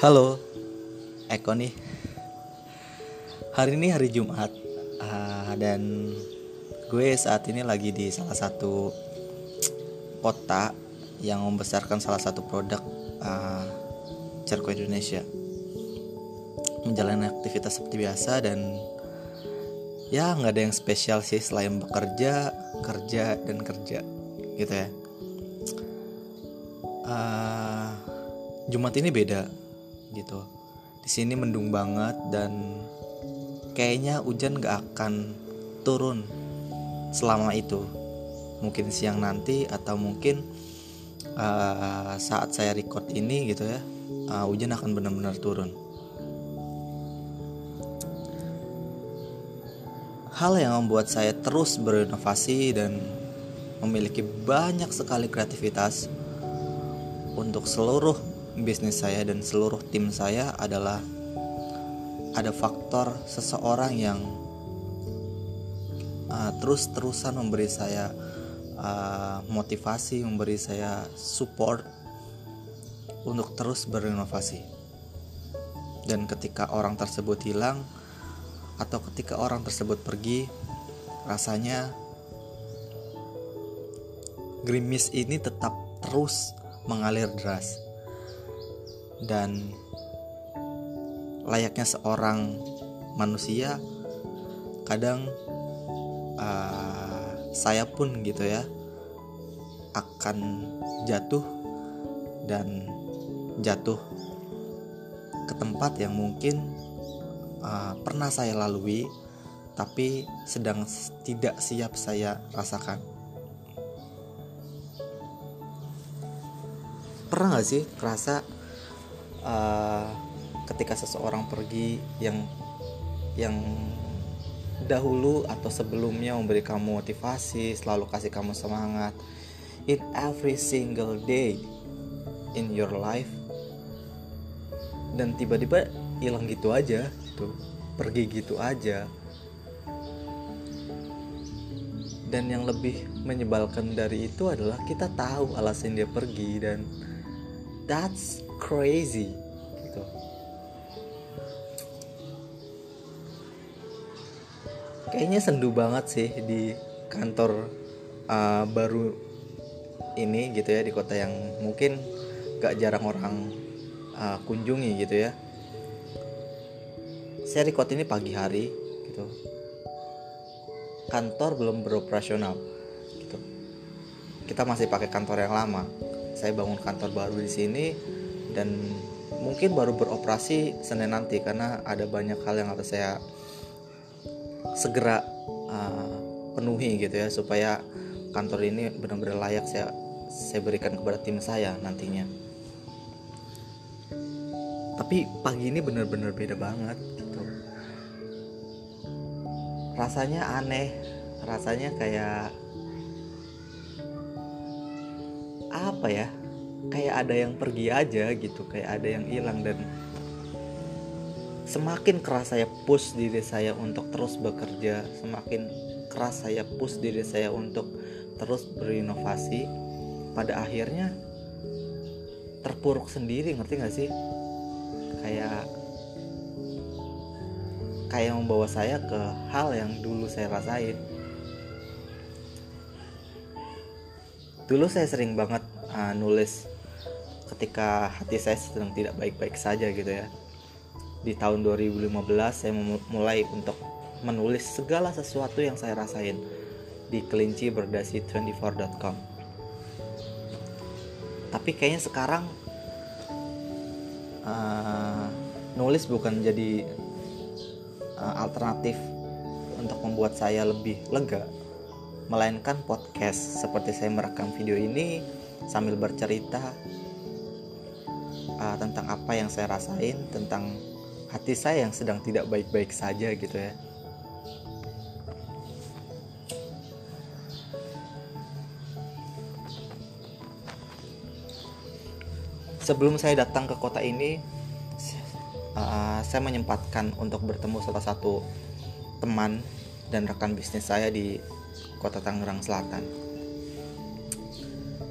Halo, Eko nih. Hari ini hari Jumat uh, dan gue saat ini lagi di salah satu kota yang membesarkan salah satu produk uh, Cerko Indonesia. Menjalani aktivitas seperti biasa dan ya nggak ada yang spesial sih selain bekerja, kerja dan kerja gitu ya. Uh, Jumat ini beda gitu. Di sini mendung banget dan kayaknya hujan gak akan turun selama itu. Mungkin siang nanti atau mungkin uh, saat saya record ini gitu ya uh, hujan akan benar-benar turun. Hal yang membuat saya terus berinovasi dan memiliki banyak sekali kreativitas untuk seluruh bisnis saya dan seluruh tim saya adalah ada faktor seseorang yang uh, terus-terusan memberi saya uh, motivasi, memberi saya support untuk terus berinovasi. Dan ketika orang tersebut hilang atau ketika orang tersebut pergi, rasanya gerimis ini tetap terus mengalir deras dan layaknya seorang manusia kadang uh, saya pun gitu ya akan jatuh dan jatuh ke tempat yang mungkin uh, pernah saya lalui tapi sedang tidak siap saya rasakan. Pernah gak sih kerasa uh, ketika seseorang pergi yang yang dahulu atau sebelumnya memberi kamu motivasi, selalu kasih kamu semangat in every single day in your life dan tiba-tiba hilang gitu aja tuh pergi gitu aja. Dan yang lebih menyebalkan dari itu adalah kita tahu alasan dia pergi dan that's crazy gitu. Kayaknya sendu banget sih di kantor uh, baru ini gitu ya di kota yang mungkin gak jarang orang uh, kunjungi gitu ya. Saya record ini pagi hari gitu. Kantor belum beroperasional gitu. Kita masih pakai kantor yang lama. Saya bangun kantor baru di sini dan mungkin baru beroperasi Senin nanti karena ada banyak hal yang harus saya segera uh, penuhi gitu ya supaya kantor ini benar-benar layak saya saya berikan kepada tim saya nantinya. Tapi pagi ini benar-benar beda banget gitu. Rasanya aneh, rasanya kayak apa ya? Kayak ada yang pergi aja gitu kayak ada yang hilang dan semakin keras saya push diri saya untuk terus bekerja semakin keras saya push diri saya untuk terus berinovasi pada akhirnya terpuruk sendiri ngerti gak sih? Kayak kayak membawa saya ke hal yang dulu saya rasain. Dulu saya sering banget uh, nulis ketika hati saya sedang tidak baik-baik saja gitu ya. Di tahun 2015 saya mulai untuk menulis segala sesuatu yang saya rasain di kelinci berdasi 24.com tapi kayaknya sekarang uh, nulis bukan jadi uh, alternatif untuk membuat saya lebih lega melainkan podcast. Seperti saya merekam video ini sambil bercerita uh, tentang apa yang saya rasain tentang hati saya yang sedang tidak baik-baik saja gitu ya sebelum saya datang ke kota ini uh, saya menyempatkan untuk bertemu salah satu teman dan rekan bisnis saya di kota Tangerang Selatan.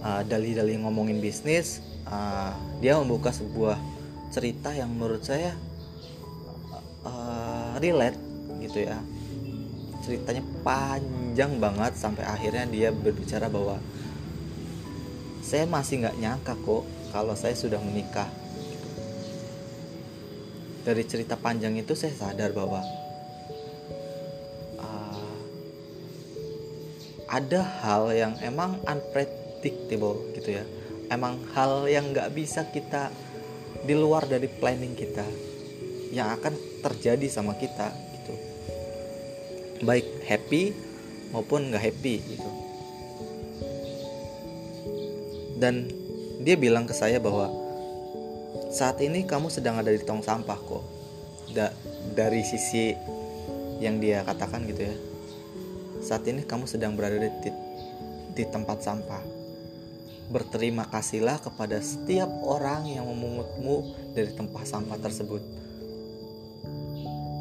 Uh, dalih-dalih ngomongin bisnis, uh, dia membuka sebuah cerita yang menurut saya uh, relate gitu ya. Ceritanya panjang banget sampai akhirnya dia berbicara bahwa saya masih nggak nyangka kok kalau saya sudah menikah. Dari cerita panjang itu saya sadar bahwa uh, ada hal yang emang unpredictable gitu ya emang hal yang nggak bisa kita di luar dari planning kita yang akan terjadi sama kita gitu. Baik happy maupun nggak happy gitu. Dan dia bilang ke saya bahwa saat ini kamu sedang ada di tong sampah kok. Da dari sisi yang dia katakan gitu ya. Saat ini kamu sedang berada di, di tempat sampah berterima kasihlah kepada setiap orang yang memungutmu dari tempat sampah tersebut.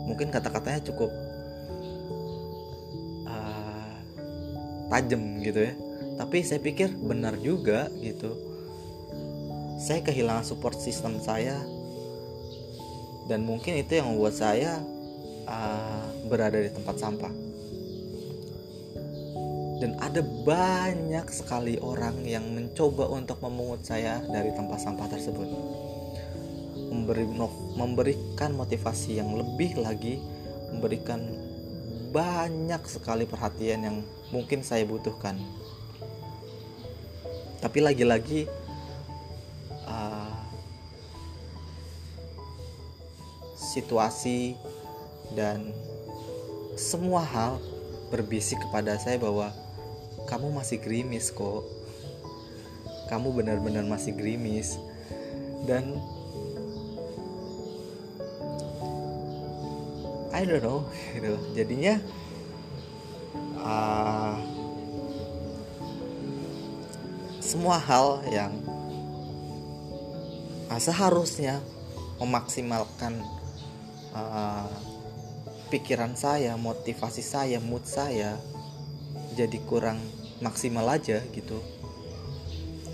Mungkin kata-katanya cukup uh, tajam gitu ya. Tapi saya pikir benar juga gitu. Saya kehilangan support system saya. Dan mungkin itu yang membuat saya uh, berada di tempat sampah dan ada banyak sekali orang yang mencoba untuk memungut saya dari tempat sampah tersebut. Memberi memberikan motivasi yang lebih lagi memberikan banyak sekali perhatian yang mungkin saya butuhkan. Tapi lagi-lagi uh, situasi dan semua hal berbisik kepada saya bahwa kamu masih gerimis kok. Kamu benar-benar masih gerimis. Dan I don't know gitu. Jadinya uh, semua hal yang uh, seharusnya memaksimalkan uh, pikiran saya, motivasi saya, mood saya jadi kurang maksimal aja gitu.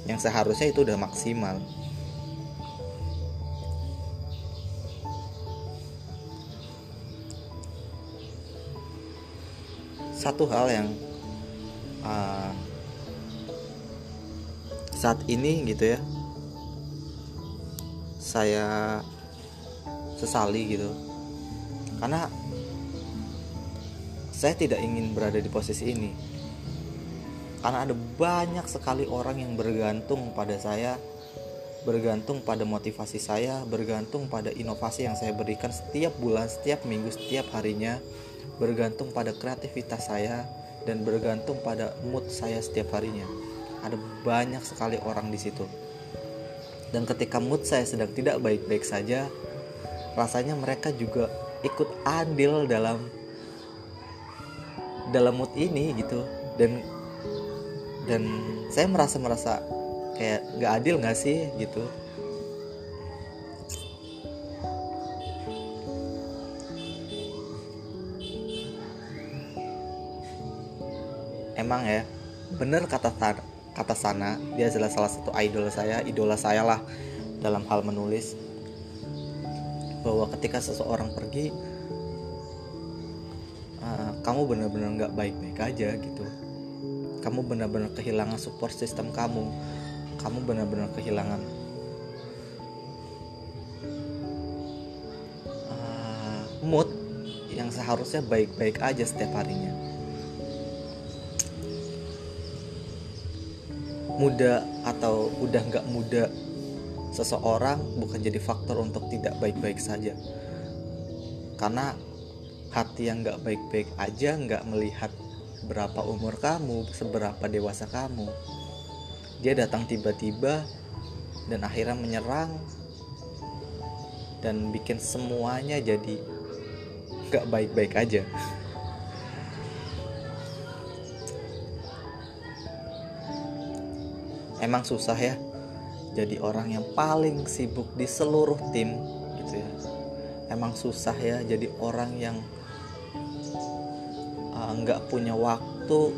Yang seharusnya itu udah maksimal. Satu hal yang uh, saat ini gitu ya saya sesali gitu. Karena saya tidak ingin berada di posisi ini karena ada banyak sekali orang yang bergantung pada saya bergantung pada motivasi saya bergantung pada inovasi yang saya berikan setiap bulan setiap minggu setiap harinya bergantung pada kreativitas saya dan bergantung pada mood saya setiap harinya. Ada banyak sekali orang di situ. Dan ketika mood saya sedang tidak baik-baik saja rasanya mereka juga ikut andil dalam dalam mood ini gitu. Dan dan saya merasa merasa kayak nggak adil nggak sih gitu. Emang ya bener kata kata sana dia adalah salah satu idol saya idola saya lah dalam hal menulis. Bahwa ketika seseorang pergi uh, kamu benar-benar nggak baik-baik aja gitu kamu benar-benar kehilangan support sistem kamu. Kamu benar-benar kehilangan uh, mood yang seharusnya baik-baik aja setiap harinya. Muda atau udah nggak muda seseorang bukan jadi faktor untuk tidak baik-baik saja. Karena hati yang nggak baik-baik aja nggak melihat berapa umur kamu, seberapa dewasa kamu. Dia datang tiba-tiba dan akhirnya menyerang dan bikin semuanya jadi gak baik-baik aja. Emang susah ya jadi orang yang paling sibuk di seluruh tim gitu ya. Emang susah ya jadi orang yang nggak punya waktu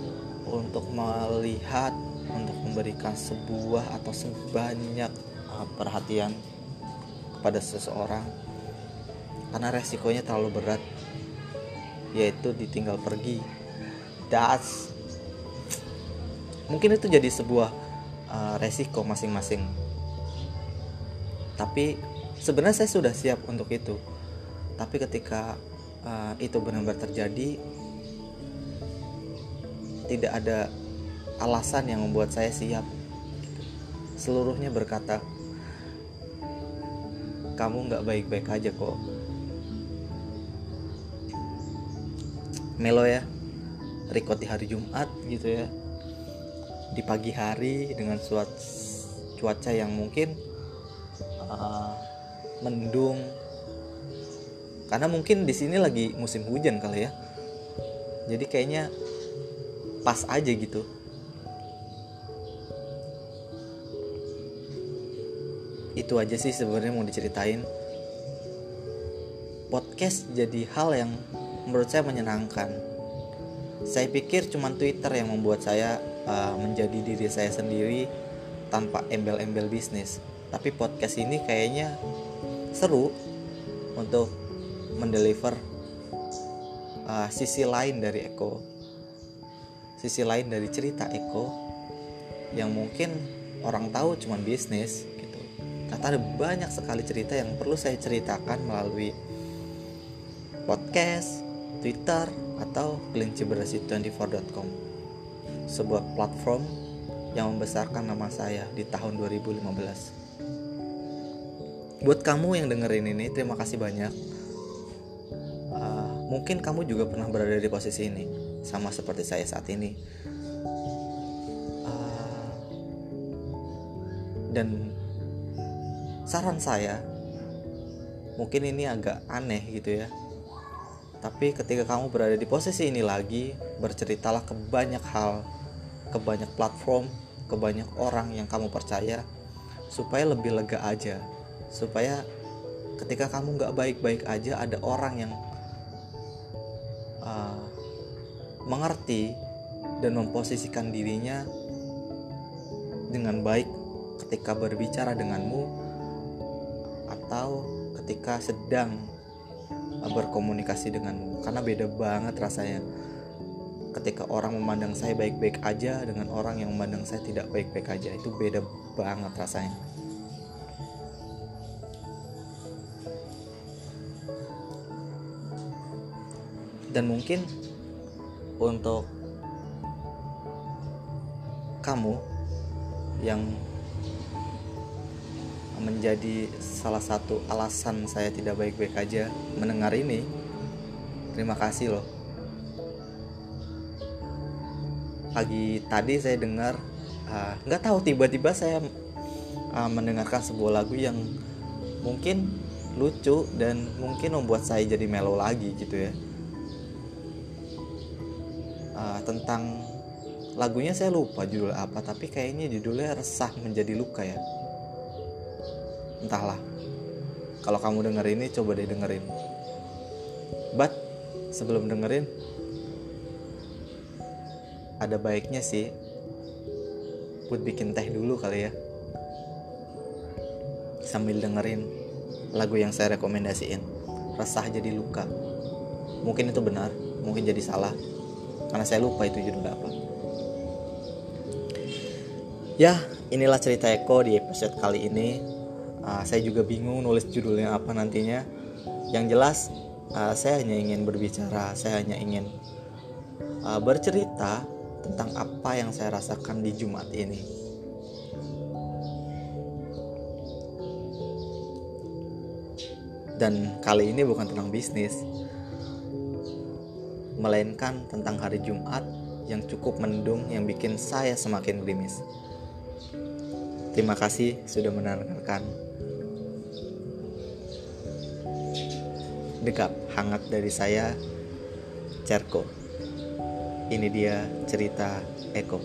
untuk melihat untuk memberikan sebuah atau sebanyak uh, perhatian pada seseorang. Karena resikonya terlalu berat yaitu ditinggal pergi. Das. Mungkin itu jadi sebuah uh, resiko masing-masing. Tapi sebenarnya saya sudah siap untuk itu. Tapi ketika uh, itu benar-benar terjadi tidak ada alasan yang membuat saya siap. Seluruhnya berkata kamu nggak baik-baik aja kok. Melo ya record di hari Jumat gitu ya. Di pagi hari dengan cuaca yang mungkin uh, mendung. Karena mungkin di sini lagi musim hujan kali ya. Jadi kayaknya pas aja gitu. Itu aja sih sebenarnya mau diceritain. Podcast jadi hal yang menurut saya menyenangkan. Saya pikir cuma Twitter yang membuat saya uh, menjadi diri saya sendiri tanpa embel-embel bisnis. Tapi podcast ini kayaknya seru untuk mendeliver uh, sisi lain dari Eko sisi lain dari cerita Eko yang mungkin orang tahu cuma bisnis ternyata ada banyak sekali cerita yang perlu saya ceritakan melalui podcast, Twitter, atau kelinciberasi24.com sebuah platform yang membesarkan nama saya di tahun 2015 buat kamu yang dengerin ini terima kasih banyak. Uh, mungkin kamu juga pernah berada di posisi ini sama seperti saya saat ini. Uh, dan saran saya mungkin ini agak aneh gitu ya. Tapi ketika kamu berada di posisi ini lagi berceritalah ke banyak hal ke banyak platform ke banyak orang yang kamu percaya supaya lebih lega aja. Supaya ketika kamu nggak baik-baik aja ada orang yang mengerti dan memposisikan dirinya dengan baik ketika berbicara denganmu atau ketika sedang berkomunikasi denganmu. Karena beda banget rasanya. Ketika orang memandang saya baik-baik aja dengan orang yang memandang saya tidak baik-baik aja itu beda banget rasanya. Dan mungkin untuk kamu yang menjadi salah satu alasan saya tidak baik-baik aja mendengar ini. Terima kasih loh. Pagi tadi saya dengar, ah, nggak uh, tahu tiba-tiba saya uh, mendengarkan sebuah lagu yang mungkin lucu dan mungkin membuat saya jadi melo lagi gitu ya. Uh, tentang lagunya saya lupa judul apa tapi kayaknya judulnya resah menjadi luka ya. Entahlah. Kalau kamu denger ini coba deh dengerin. But sebelum dengerin ada baiknya sih buat bikin teh dulu kali ya. Sambil dengerin lagu yang saya rekomendasiin. Resah jadi luka. Mungkin itu benar mungkin jadi salah karena saya lupa itu judul apa. Ya inilah cerita Eko di episode kali ini. Uh, saya juga bingung nulis judulnya apa nantinya. Yang jelas uh, saya hanya ingin berbicara saya hanya ingin uh, bercerita tentang apa yang saya rasakan di Jumat ini. Dan kali ini bukan tentang bisnis melainkan tentang hari Jumat yang cukup mendung yang bikin saya semakin gerimis. Terima kasih sudah mendengarkan. Dekap hangat dari saya, Cerko. Ini dia cerita Eko.